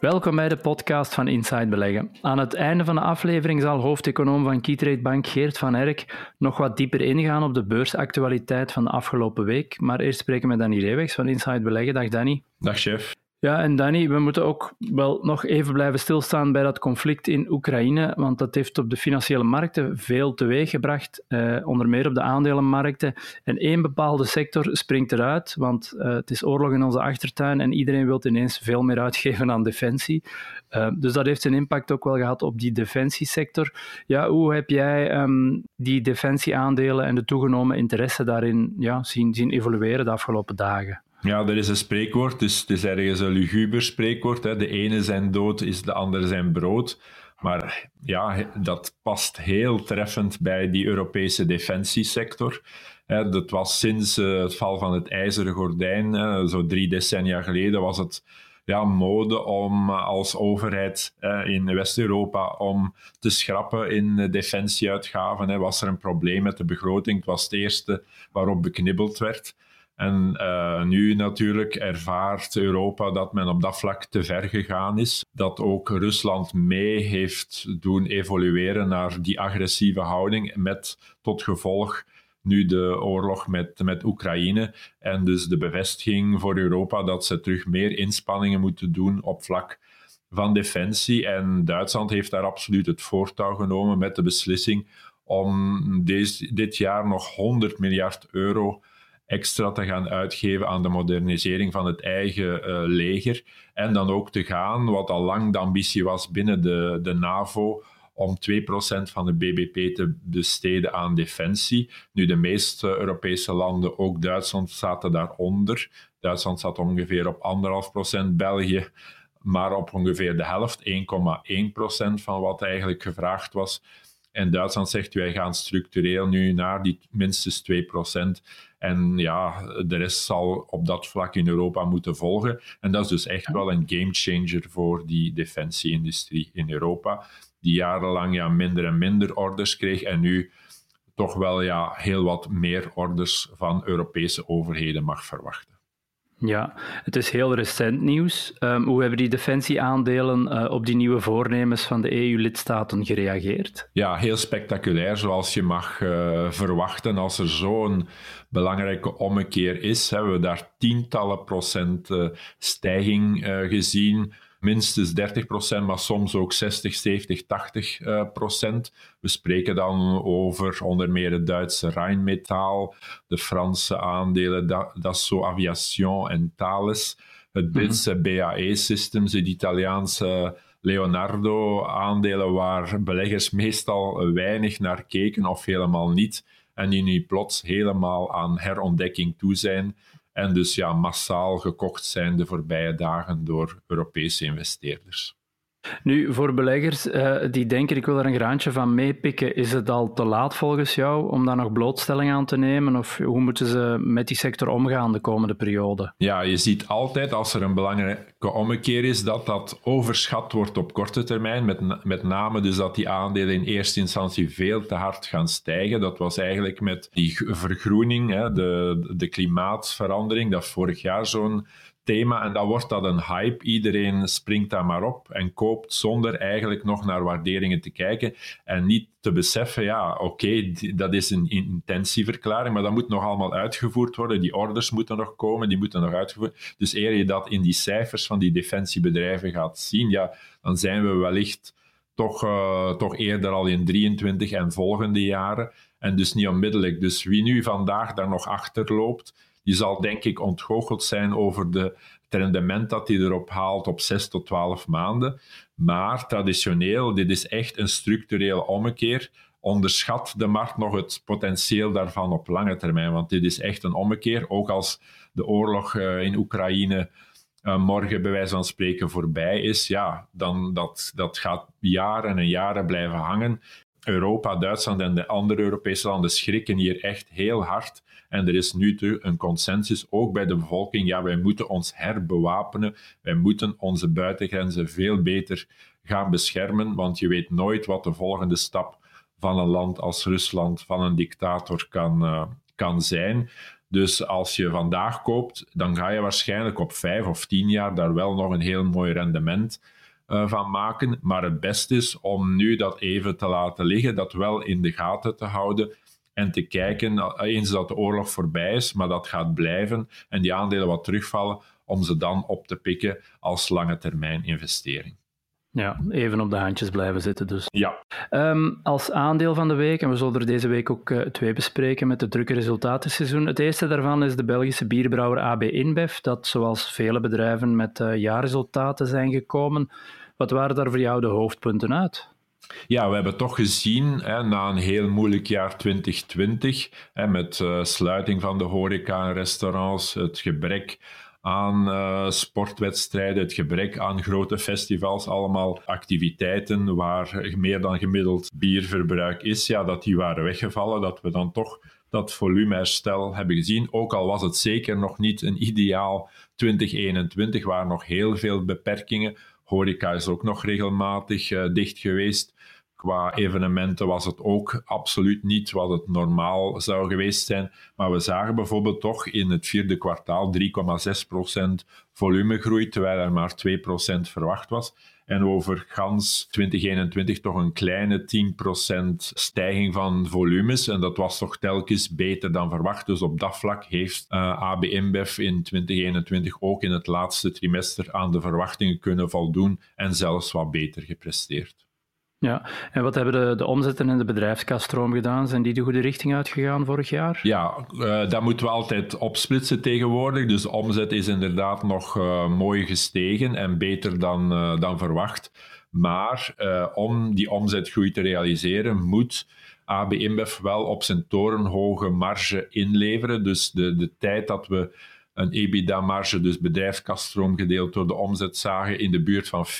Welkom bij de podcast van Inside Beleggen. Aan het einde van de aflevering zal hoofdeconoom van Keytrade Bank Geert van Erk nog wat dieper ingaan op de beursactualiteit van de afgelopen week. Maar eerst spreken we met Danny Reewegs van Inside Beleggen. Dag Danny. Dag chef. Ja, en Danny, we moeten ook wel nog even blijven stilstaan bij dat conflict in Oekraïne, want dat heeft op de financiële markten veel teweeggebracht, eh, onder meer op de aandelenmarkten. En één bepaalde sector springt eruit, want eh, het is oorlog in onze achtertuin en iedereen wil ineens veel meer uitgeven aan defensie. Uh, dus dat heeft een impact ook wel gehad op die defensiesector. Ja, hoe heb jij um, die defensieaandelen en de toegenomen interesse daarin ja, zien, zien evolueren de afgelopen dagen? Ja, er is een spreekwoord, dus het is ergens een luguber spreekwoord. Hè. De ene zijn dood is de andere zijn brood. Maar ja, dat past heel treffend bij die Europese defensiesector. Dat was sinds eh, het val van het ijzeren gordijn, zo drie decennia geleden, was het ja, mode om als overheid in West-Europa om te schrappen in defensieuitgaven. Was er een probleem met de begroting? Het was het eerste waarop beknibbeld werd. En uh, nu natuurlijk ervaart Europa dat men op dat vlak te ver gegaan is. Dat ook Rusland mee heeft doen evolueren naar die agressieve houding, met tot gevolg nu de oorlog met, met Oekraïne. En dus de bevestiging voor Europa dat ze terug meer inspanningen moeten doen op vlak van defensie. En Duitsland heeft daar absoluut het voortouw genomen met de beslissing om deze, dit jaar nog 100 miljard euro extra te gaan uitgeven aan de modernisering van het eigen uh, leger. En dan ook te gaan, wat al lang de ambitie was binnen de, de NAVO, om 2% van de BBP te besteden aan defensie. Nu, de meeste Europese landen, ook Duitsland, zaten daaronder. Duitsland zat ongeveer op 1,5%, België maar op ongeveer de helft, 1,1% van wat eigenlijk gevraagd was. En Duitsland zegt, wij gaan structureel nu naar die minstens 2%. En ja, de rest zal op dat vlak in Europa moeten volgen. En dat is dus echt wel een gamechanger voor die defensieindustrie in Europa, die jarenlang ja, minder en minder orders kreeg en nu toch wel ja, heel wat meer orders van Europese overheden mag verwachten. Ja, het is heel recent nieuws. Um, hoe hebben die defensieaandelen uh, op die nieuwe voornemens van de EU-lidstaten gereageerd? Ja, heel spectaculair, zoals je mag uh, verwachten. Als er zo'n belangrijke ommekeer is, hebben we daar tientallen procent uh, stijging gezien minstens 30%, maar soms ook 60, 70, 80 uh, procent. We spreken dan over onder meer het Duitse Rheinmetall, de Franse aandelen Dassault Aviation en Thales, het mhm. Britse mm -hmm. BAE Systems, het Italiaanse Leonardo-aandelen waar beleggers meestal weinig naar keken of helemaal niet en die nu plots helemaal aan herontdekking toe zijn en dus ja, massaal gekocht zijn de voorbije dagen door Europese investeerders. Nu, voor beleggers uh, die denken ik wil er een graantje van meepikken, is het al te laat volgens jou om daar nog blootstelling aan te nemen? Of hoe moeten ze met die sector omgaan de komende periode? Ja, je ziet altijd als er een belangrijke ommekeer is dat dat overschat wordt op korte termijn. Met, met name dus dat die aandelen in eerste instantie veel te hard gaan stijgen. Dat was eigenlijk met die vergroening, hè, de, de klimaatverandering, dat vorig jaar zo'n thema en dan wordt dat een hype. Iedereen springt daar maar op en koopt zonder eigenlijk nog naar waarderingen te kijken en niet te beseffen, ja, oké, dat is een intentieverklaring, maar dat moet nog allemaal uitgevoerd worden. Die orders moeten nog komen, die moeten nog uitgevoerd Dus eer je dat in die cijfers van die defensiebedrijven gaat zien, ja, dan zijn we wellicht toch, uh, toch eerder al in 23 en volgende jaren. En dus niet onmiddellijk. Dus wie nu vandaag daar nog achter loopt, die zal denk ik ontgoocheld zijn over de, het rendement dat hij erop haalt op 6 tot 12 maanden. Maar traditioneel, dit is echt een structureel ommekeer. Onderschat de markt nog het potentieel daarvan op lange termijn. Want dit is echt een ommekeer. Ook als de oorlog uh, in Oekraïne uh, morgen bij wijze van spreken voorbij is, ja, dan dat, dat gaat jaren en jaren blijven hangen. Europa, Duitsland en de andere Europese landen schrikken hier echt heel hard. En er is nu een consensus, ook bij de bevolking, ja, wij moeten ons herbewapenen, wij moeten onze buitengrenzen veel beter gaan beschermen, want je weet nooit wat de volgende stap van een land als Rusland, van een dictator kan, uh, kan zijn. Dus als je vandaag koopt, dan ga je waarschijnlijk op vijf of tien jaar daar wel nog een heel mooi rendement uh, van maken. Maar het beste is om nu dat even te laten liggen, dat wel in de gaten te houden en te kijken, eh, eens dat de oorlog voorbij is, maar dat gaat blijven en die aandelen wat terugvallen, om ze dan op te pikken als lange termijn investering. Ja, even op de handjes blijven zitten dus. Ja. Um, als aandeel van de week, en we zullen er deze week ook uh, twee bespreken met het drukke resultatenseizoen. Het eerste daarvan is de Belgische bierbrouwer AB InBev, dat zoals vele bedrijven met uh, jaarresultaten zijn gekomen. Wat waren daar voor jou de hoofdpunten uit? Ja, we hebben toch gezien, hè, na een heel moeilijk jaar 2020, hè, met uh, sluiting van de horeca en restaurants, het gebrek aan uh, sportwedstrijden, het gebrek aan grote festivals, allemaal activiteiten waar meer dan gemiddeld bierverbruik is, ja, dat die waren weggevallen, dat we dan toch dat volumeherstel hebben gezien. Ook al was het zeker nog niet een ideaal 2021, waar nog heel veel beperkingen. Horeca is ook nog regelmatig uh, dicht geweest. Qua evenementen was het ook absoluut niet wat het normaal zou geweest zijn. Maar we zagen bijvoorbeeld toch in het vierde kwartaal 3,6% volumegroei, terwijl er maar 2% verwacht was. En over gans 2021 toch een kleine 10% stijging van volumes. En dat was toch telkens beter dan verwacht. Dus op dat vlak heeft uh, AB InBev in 2021 ook in het laatste trimester aan de verwachtingen kunnen voldoen en zelfs wat beter gepresteerd. Ja, en wat hebben de, de omzetten en de bedrijfskasstroom gedaan? Zijn die de goede richting uitgegaan vorig jaar? Ja, uh, dat moeten we altijd opsplitsen tegenwoordig. Dus omzet is inderdaad nog uh, mooi gestegen en beter dan, uh, dan verwacht. Maar om die omzetgroei te realiseren, moet AB InBev wel op zijn torenhoge marge inleveren. Dus de, de tijd dat we een EBITDA-marge, dus bedrijfskaststroom gedeeld door de omzet, zagen in de buurt van 40%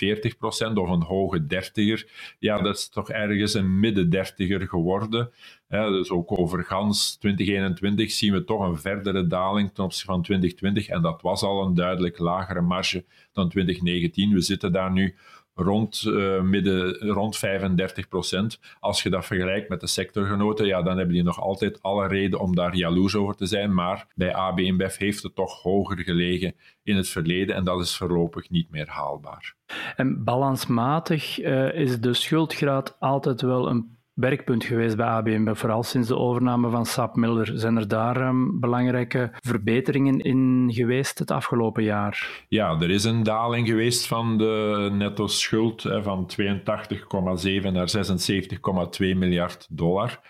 of een hoge dertiger. Ja, dat is toch ergens een midden-dertiger geworden. Ja, dus ook over gans 2021 zien we toch een verdere daling ten opzichte van 2020. En dat was al een duidelijk lagere marge dan 2019. We zitten daar nu rond, uh, midden, rond 35 procent. Als je dat vergelijkt met de sectorgenoten, ja, dan hebben die nog altijd alle reden om daar jaloers over te zijn. Maar bij AB InBev heeft het toch hoger gelegen in het verleden en dat is voorlopig niet meer haalbaar. En balansmatig uh, is de schuldgraad altijd wel een werkpunt geweest bij ABM. Vooral sinds de overname van SAP Miller. Zijn er daar um, belangrijke verbeteringen in geweest het afgelopen jaar? Ja, er is een daling geweest van de netto schuld hè, van 82,7 naar 76,2 miljard dollar.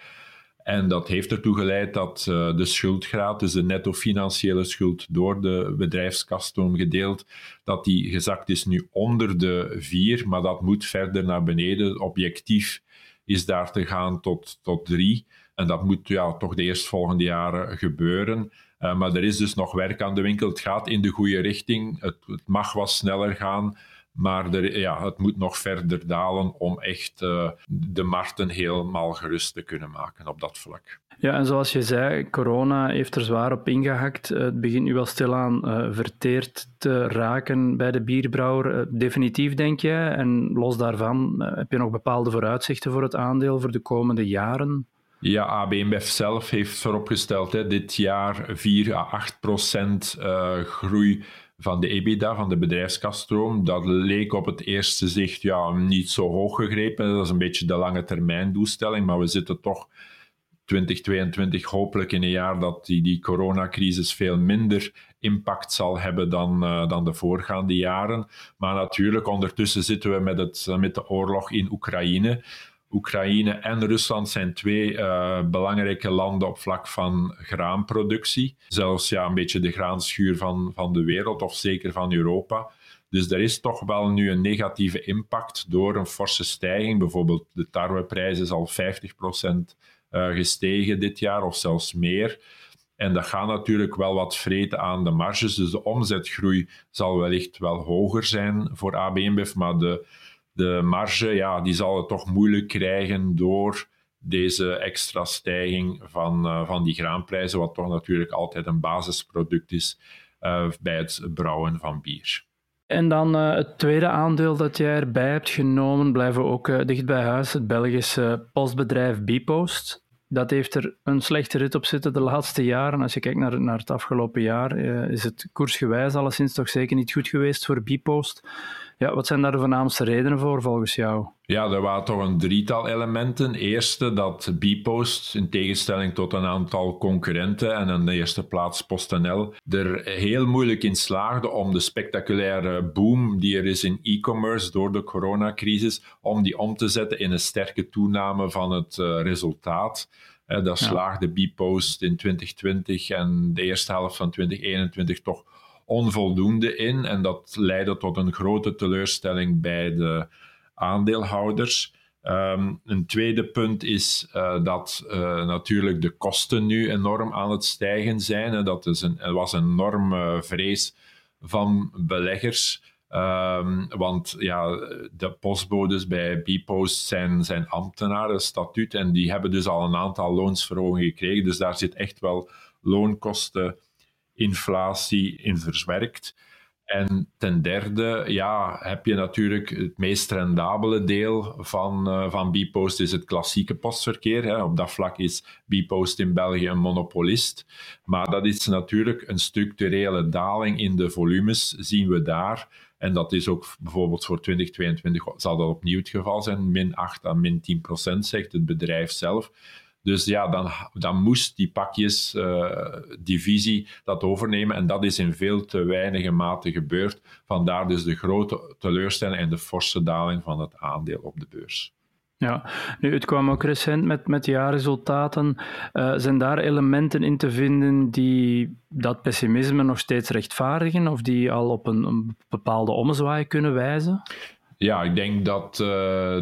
En dat heeft ertoe geleid dat uh, de schuldgraad, dus de netto financiële schuld door de bedrijfskaststroom gedeeld, dat die gezakt is nu onder de 4, maar dat moet verder naar beneden. Objectief is daar te gaan tot, tot drie. En dat moet ja, toch de eerstvolgende jaren gebeuren. Uh, maar er is dus nog werk aan de winkel. Het gaat in de goede richting. Het, het mag wat sneller gaan. Maar er, ja, het moet nog verder dalen om echt uh, de markten helemaal gerust te kunnen maken op dat vlak. Ja, en zoals je zei, corona heeft er zwaar op ingehakt. Het begint nu wel stilaan uh, verteerd te raken bij de bierbrouwer. Uh, definitief, denk je? En los daarvan, heb je nog bepaalde vooruitzichten voor het aandeel voor de komende jaren? Ja, AB InBev zelf heeft vooropgesteld hè, dit jaar 4 à 8 procent groei van de EBITDA, van de bedrijfskaststroom, dat leek op het eerste zicht ja, niet zo hoog gegrepen. Dat is een beetje de lange termijn doelstelling, maar we zitten toch 2022 hopelijk in een jaar dat die, die coronacrisis veel minder impact zal hebben dan, uh, dan de voorgaande jaren. Maar natuurlijk, ondertussen zitten we met, het, met de oorlog in Oekraïne. Oekraïne en Rusland zijn twee uh, belangrijke landen op vlak van graanproductie. Zelfs ja, een beetje de graanschuur van, van de wereld, of zeker van Europa. Dus er is toch wel nu een negatieve impact door een forse stijging. Bijvoorbeeld de tarweprijs is al 50% uh, eh, gestegen dit jaar, of zelfs meer. En dat gaat natuurlijk wel wat vreten aan de marges. Dus de omzetgroei zal wellicht wel hoger zijn voor AB InBev, maar de de marge, ja, die zal het toch moeilijk krijgen door deze extra stijging van, uh, van die graanprijzen, wat toch natuurlijk altijd een basisproduct is uh, bij het brouwen van bier. En dan uh, het tweede aandeel dat jij erbij hebt genomen, blijven we ook dicht bij huis, het Belgische postbedrijf Bpost. Dat heeft er een slechte rit op zitten de laatste jaren. Als je kijkt naar, naar het afgelopen jaar, is het koersgewijs alleszins toch zeker niet goed geweest voor Bpost. Ja, wat zijn daar de voornaamste redenen voor volgens jou? Ja, er waren toch een drietal elementen. Eerste, dat Bpost, in tegenstelling tot een aantal concurrenten en in de eerste plaats PostNL, er heel moeilijk in slaagde om de spectaculaire boom die er is in e-commerce door de coronacrisis, om die om te zetten in een sterke toename van het uh, resultaat. Uh, daar slaagde Bpost in 2020 en de eerste helft van 2021 toch onvoldoende in. En dat leidde tot een grote teleurstelling bij de aandeelhouders. Ehm, een tweede punt is uh, dat uh, natuurlijk de kosten nu enorm aan het stijgen zijn. En dat is een, er was een enorme vrees van beleggers. Um, want ja, de postbodes bij Bpost zijn, zijn ambtenaren statuut en die hebben dus al een aantal loonsverhogingen gekregen. Dus daar zit echt wel loonkosten inflatie in verzwerkt. En ten derde ja, heb je natuurlijk het meest rendabele deel van, uh, van Bpost is het klassieke postverkeer. Hè. Op dat vlak is Bpost in België een monopolist. Maar dat is natuurlijk een structurele daling in de volumes, zien we daar. En dat is ook bijvoorbeeld voor 2022 zal dat opnieuw het geval zijn. Min 8 à min 10 procent, zegt het bedrijf zelf. Dus ja, dan, dan moest die pakjesdivisie uh, dat overnemen. En dat is in veel te weinige mate gebeurd. Vandaar dus de grote teleurstelling en de forse daling van het aandeel op de beurs. Ja, nu, het kwam ook recent met, met jaarresultaten. Uh, zijn daar elementen in te vinden die dat pessimisme nog steeds rechtvaardigen of die al op een, een bepaalde ommezwaai kunnen wijzen? Ja, ik denk dat uh,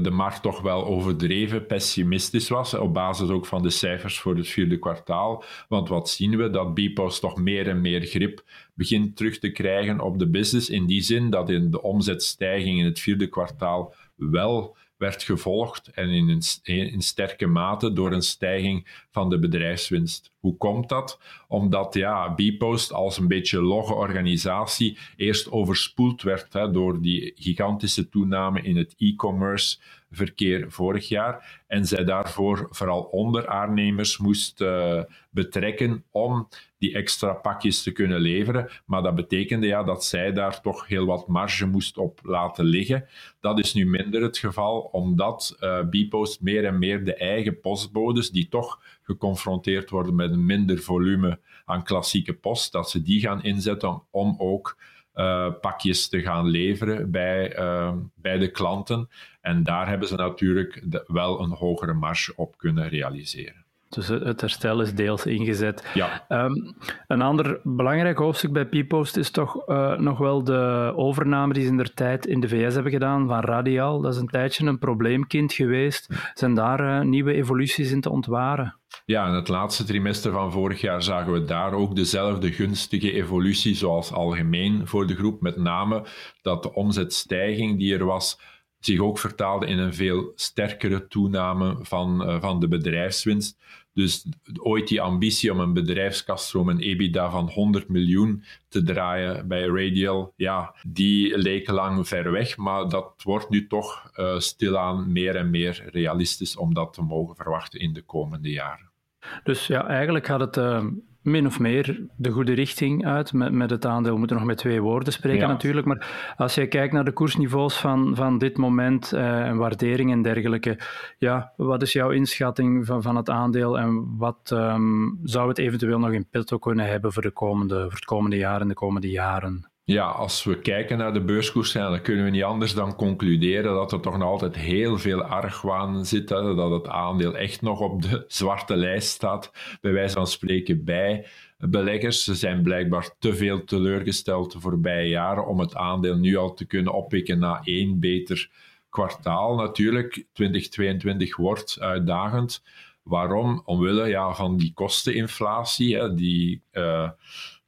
de markt toch wel overdreven pessimistisch was, op basis ook van de cijfers voor het vierde kwartaal. Want wat zien we? Dat Bpost toch meer en meer grip begint terug te krijgen op de business, in die zin dat in de omzetstijging in het vierde kwartaal wel werd gevolgd en in, een, in sterke mate door een stijging van de bedrijfswinst. Hoe komt dat? Omdat ja, Bpost als een beetje logge organisatie eerst overspoeld werd hè, door die gigantische toename in het e-commerce verkeer vorig jaar. En zij daarvoor vooral onderaannemers moest uh, betrekken om die extra pakjes te kunnen leveren. Maar dat betekende ja, dat zij daar toch heel wat marge moest op laten liggen. Dat is nu minder het geval, omdat uh, Bpost meer en meer de eigen postbodes, die toch geconfronteerd worden met een minder volume aan klassieke post, dat ze die gaan inzetten om ook uh, pakjes te gaan leveren bij, uh, bij de klanten. En daar hebben ze natuurlijk de, wel een hogere marge op kunnen realiseren. Dus het herstel is deels ingezet. Ja. Um, een ander belangrijk hoofdstuk bij P-Post is toch uh, nog wel de overname die ze in der tijd in de VS hebben gedaan van Radial. Dat is een tijdje een probleemkind geweest. Zijn daar nieuwe evoluties in te ontwaren? Ja, in het laatste trimester van vorig jaar zagen we daar ook dezelfde gunstige evolutie zoals algemeen voor de groep. Met name dat de omzetstijging die er was zich ook vertaalde in een veel sterkere toename van, uh, van de bedrijfswinst. Dus ooit die ambitie om een bedrijfskaststroom, een EBITDA van 100 miljoen te draaien bij Radial, ja, die leek lang ver weg, maar dat wordt nu toch uh, stilaan meer en meer realistisch om dat te mogen verwachten in de komende jaren. Dus ja, eigenlijk gaat het uh, min of meer de goede richting uit met, met het aandeel. We moeten nog met twee woorden spreken ja. natuurlijk, maar als je kijkt naar de koersniveaus van, van dit moment uh, en waardering en dergelijke, ja, wat is jouw inschatting van, van het aandeel en wat um, zou het eventueel nog in petto kunnen hebben voor, de komende, voor het komende jaar en de komende jaren? Ja, als we kijken naar de beurskoers, dan kunnen we niet anders dan concluderen dat er toch nog altijd heel veel argwaan zit. Dat het aandeel echt nog op de zwarte lijst staat, bij wijze van spreken, bij beleggers. Ze zijn blijkbaar te veel teleurgesteld de voorbije jaren om het aandeel nu al te kunnen oppikken naar één beter kwartaal. Natuurlijk, 2022 wordt uitdagend. Waarom? Omwille ja, van die kosteninflatie, hè, die... Uh,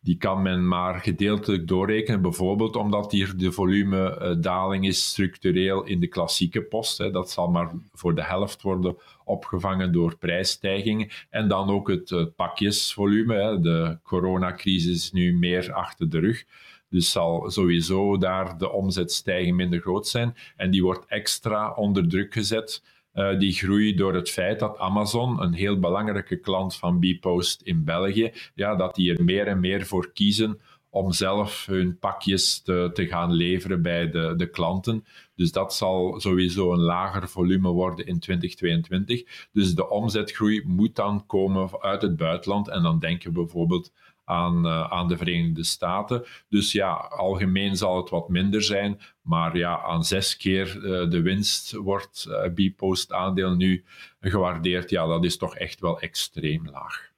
die kan men maar gedeeltelijk doorrekenen, bijvoorbeeld omdat hier de volumedaling is structureel in de klassieke post. Hè. Dat zal maar voor de helft worden opgevangen door prijsstijgingen. En dan ook het, pakjesvolume. Hè. De coronacrisis is nu meer achter de rug. Dus zal sowieso daar de omzetstijging minder groot zijn. En die wordt extra onder druk gezet uh, die groei door het feit dat Amazon, een heel belangrijke klant van Bpost in België, ja, dat die er meer en meer voor kiezen om zelf hun pakjes te, te gaan leveren bij de, de klanten. Dus dat zal sowieso een lager volume worden in 2022. Dus de omzetgroei moet dan komen uit het buitenland. En dan denken we bijvoorbeeld aan, uh, aan de Verenigde Staten. Dus ja, algemeen zal het wat minder zijn. Maar ja, aan zes keer uh, de winst wordt uh, Bpost aandeel nu gewaardeerd. Ja, dat is toch echt wel extreem laag.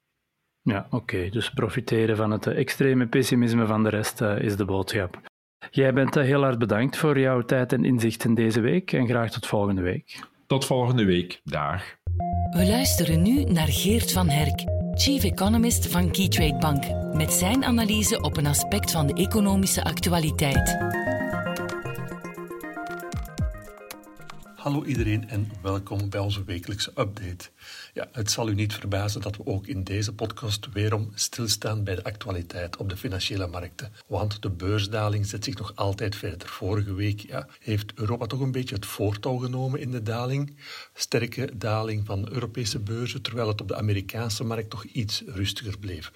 Ja, oké. Dus profiteren van het extreme pessimisme van de rest is de boodschap. Jij bent heel hard bedankt voor jouw tijd en inzichten deze week en graag tot volgende week. Tot volgende week. Dag. We luisteren nu naar Geert van Herk, Chief Economist van Keytrade Bank, met zijn analyse op een aspect van de economische actualiteit. Hallo iedereen en welkom bij onze wekelijkse update. Ja, het zal u niet verbazen dat we ook in deze podcast weerom stilstaan bij de actualiteit op de financiële markten. Want de beursdaling zet zich nog altijd verder. Vorige week ja, heeft Europa toch een beetje het voortouw genomen in de daling. Sterke daling van Europese beurzen, terwijl het op de Amerikaanse markt toch iets rustiger bleef.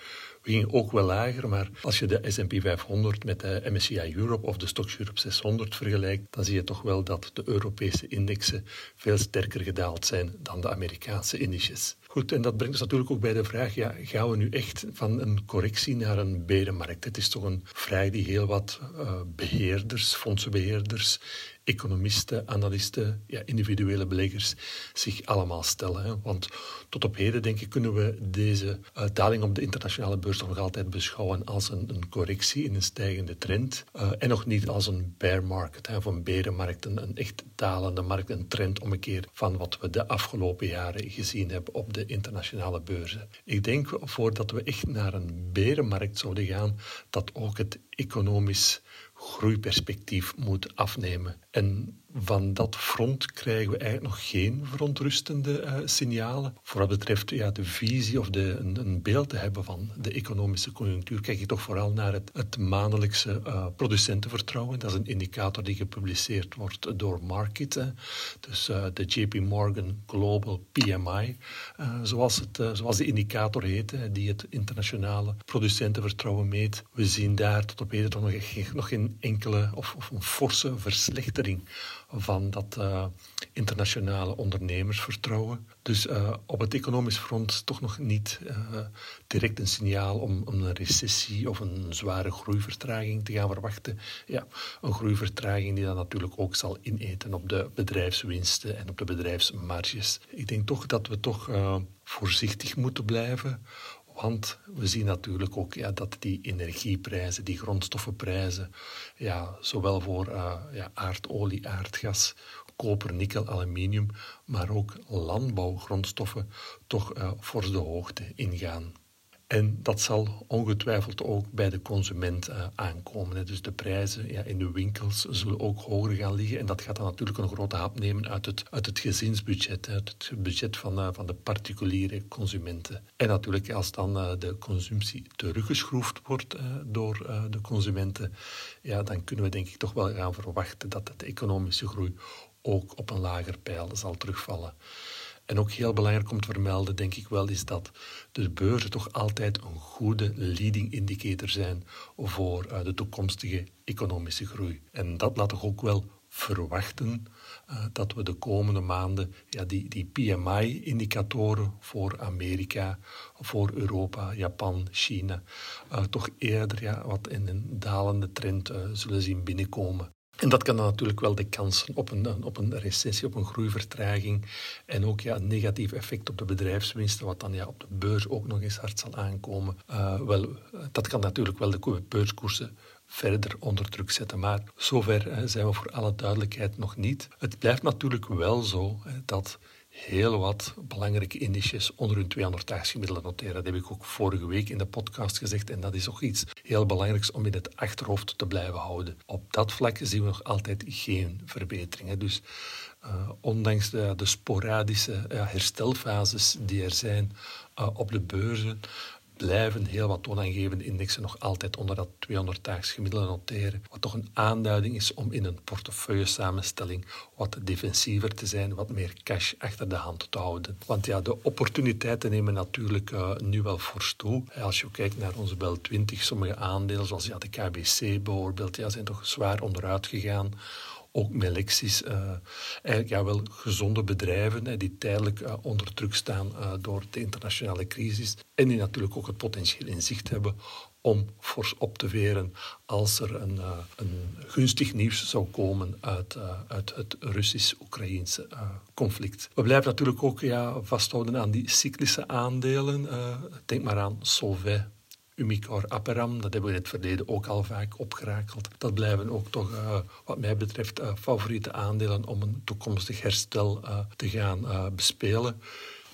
We ook wel lager, maar als je de S&P 500 met de MSCI Europe of de Stoxx Europe 600 vergelijkt, dan zie je toch wel dat de Europese indexen veel sterker gedaald zijn dan de Amerikaanse indices. Goed, en dat brengt ons natuurlijk ook bij de vraag, ja, gaan we nu echt van een correctie naar een berenmarkt? Het is toch een vraag die heel wat uh, beheerders, fondsenbeheerders, economisten, analisten, ja, individuele beleggers zich allemaal stellen. Hè. Want tot op heden, denk ik, kunnen we deze daling op de internationale beurs nog altijd beschouwen als een, een correctie in een stijgende trend. Uh, en nog niet als een bear market, hè, of een berenmarkt, een, een echt dalende markt, een trend om een keer van wat we de afgelopen jaren gezien hebben op de internationale beurzen. Ik denk, voordat we echt naar een berenmarkt zouden gaan, dat ook het economisch groeiperspectief moet afnemen. En van dat front krijgen we eigenlijk nog geen verontrustende uh, signalen. Voor wat betreft ja, de visie of de, een, een, beeld te hebben van de economische conjunctuur, kijk je toch vooral naar het, het maandelijkse uh, producentenvertrouwen. Dat is een indicator die gepubliceerd wordt door Market. Dus uh, de JP Morgan Global PMI, zoals, het, zoals de indicator heet, die het internationale producentenvertrouwen meet. We zien daar tot op heden nog, nog geen enkele of, of een forse verslechtering van dat uh, internationale ondernemersvertrouwen. Dus uh, op het economisch front toch nog niet uh, direct een signaal om, om, een recessie of een zware groeivertraging te gaan verwachten. Ja, een groeivertraging die dan natuurlijk ook zal ineten op de bedrijfswinsten en op de bedrijfsmarges. Ik denk toch dat we toch voorzichtig moeten blijven want we zien natuurlijk ook ja, dat die energieprijzen, die grondstoffenprijzen, ja, zowel voor uh, ja, aardolie, aardgas, koper, nikkel, aluminium, maar ook landbouwgrondstoffen toch uh, fors de hoogte ingaan. En dat zal ongetwijfeld ook bij de consument uh, aankomen. Dus de prijzen ja, in de winkels zullen ook hoger gaan liggen. En dat gaat dan natuurlijk een grote hap nemen uit het, uit het gezinsbudget, uit het budget van, uh, van de particuliere consumenten. En natuurlijk, als dan uh, de consumptie teruggeschroefd wordt door de consumenten, ja, dan kunnen we denk ik toch wel gaan verwachten dat de economische groei ook op een lager pijl zal terugvallen. En ook heel belangrijk om te vermelden, denk ik wel, is dat de beurzen toch altijd een goede leading indicator zijn voor uh, de toekomstige economische groei. En dat laat toch ook wel verwachten uh, dat we de komende maanden ja, die, die PMI-indicatoren voor Amerika, voor Europa, Japan, China, uh, toch eerder ja, wat in een dalende trend zullen zien binnenkomen. En dat kan dan natuurlijk wel de kansen op een, op een recessie, op een groeivertraging en ook ja, een negatief effect op de bedrijfswinsten, wat dan ja, op de beurs ook nog eens hard zal aankomen. Uh, wel, dat kan natuurlijk wel de beurskoersen verder onder druk zetten. Maar zover zijn we voor alle duidelijkheid nog niet. Het blijft natuurlijk wel zo dat heel wat belangrijke indices onder hun 200 daags gemiddelde noteren. Dat heb ik ook vorige week in de podcast gezegd. En dat is ook iets heel belangrijks om in het achterhoofd te blijven houden. Op dat vlak zien we nog altijd geen verbeteringen. Dus uh, ondanks de, sporadische herstelfases die er zijn uh, op de beurzen, blijven heel wat toonaangevende indexen nog altijd onder dat 200-daags gemiddelde noteren. Wat toch een aanduiding is om in een portefeuille samenstelling wat defensiever te zijn, wat meer cash achter de hand te houden. Want ja, de opportuniteiten nemen natuurlijk uh, nu wel fors toe. Als je kijkt naar onze Bel 20, sommige aandelen, zoals ja, de KBC bijvoorbeeld, ja, zijn toch zwaar onderuit gegaan ook Melexis, uh, eigenlijk ja, wel gezonde bedrijven die tijdelijk uh, onder druk staan uh, door de internationale crisis. En die natuurlijk ook het potentieel in zicht hebben om fors op te veren als er een, een gunstig nieuws zou komen uit, uit het Russisch-Oekraïense conflict. We blijven natuurlijk ook ja, vasthouden aan die cyclische aandelen. denk maar aan Solvay Umicore Aperam, dat hebben we in het verleden ook al vaak opgerakeld. Dat blijven ook toch, uh, wat mij betreft, uh, favoriete aandelen om een toekomstig herstel uh, te gaan bespelen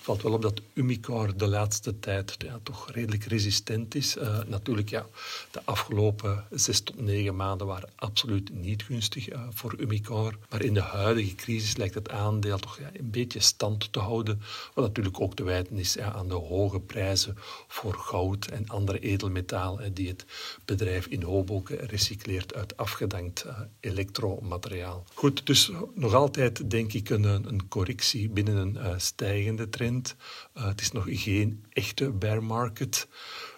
valt wel op dat Umicore de laatste tijd ja, toch redelijk resistent is. Uh, natuurlijk, ja, de afgelopen zes tot negen maanden waren absoluut niet gunstig uh, voor Umicore. Maar in de huidige crisis lijkt het aandeel toch ja, een beetje stand te houden. Wat natuurlijk ook te wijten is ja, aan de hoge prijzen voor goud en andere edelmetalen die het bedrijf in Hoboken recycleert uit afgedankt uh, elektromateriaal. Goed, dus nog altijd denk ik een, een correctie binnen een stijgende trend. Uh, het is nog geen echte bear market.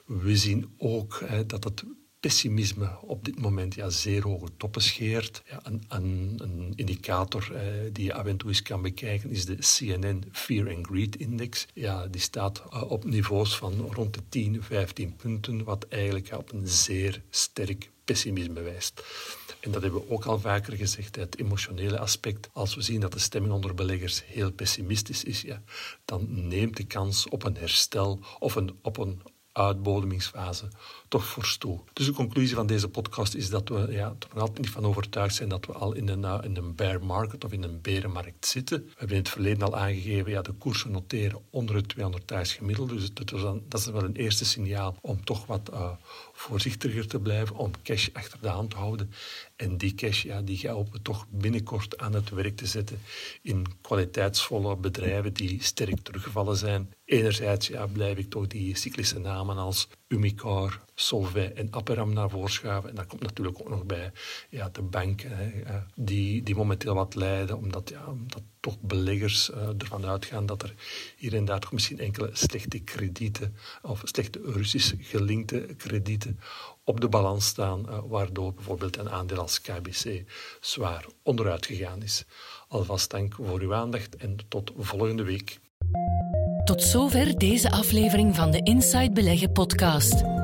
We zien ook hè, dat het pessimisme op dit moment ja, zeer hoge toppen scheert. Ja, een, een, een, indicator eh, die je af en toe eens kan bekijken is de CNN Fear and Greed Index. Ja, die staat uh, op niveaus van rond de 10, 15 punten, wat eigenlijk op een zeer sterk pessimisme wijst. En dat hebben we ook al vaker gezegd, het emotionele aspect. Als we zien dat de stemming onder beleggers heel pessimistisch is, ja, dan neemt de kans op een herstel of een, op een uitbodemingsfase toch fors toe. Dus de conclusie van deze podcast is dat we ja, er nog altijd niet van overtuigd zijn dat we al in een, in een bear market of in een berenmarkt zitten. We hebben in het verleden al aangegeven, ja, de koersen noteren onder het 200 daags gemiddelde. Dus dat is, dat is wel een eerste signaal om toch wat uh, voorzichtiger te blijven, om cash achter de hand te houden. En die cash ja, die hopen we toch binnenkort aan het werk te zetten in kwaliteitsvolle bedrijven die sterk teruggevallen zijn. Enerzijds ja, blijf ik toch die cyclische namen als Umicar, Solvay en Aperam naar voren. En daar komt natuurlijk ook nog bij ja, de banken hè, die, die momenteel wat lijden, omdat, ja, omdat toch beleggers uh, ervan uitgaan dat er hier en daar toch misschien enkele slechte kredieten of slechte Russisch gelinkte kredieten op de balans staan, uh, waardoor bijvoorbeeld een aandeel als KBC zwaar onderuit gegaan is. Alvast dank voor uw aandacht en tot volgende week. Tot zover deze aflevering van de Inside Beleggen podcast.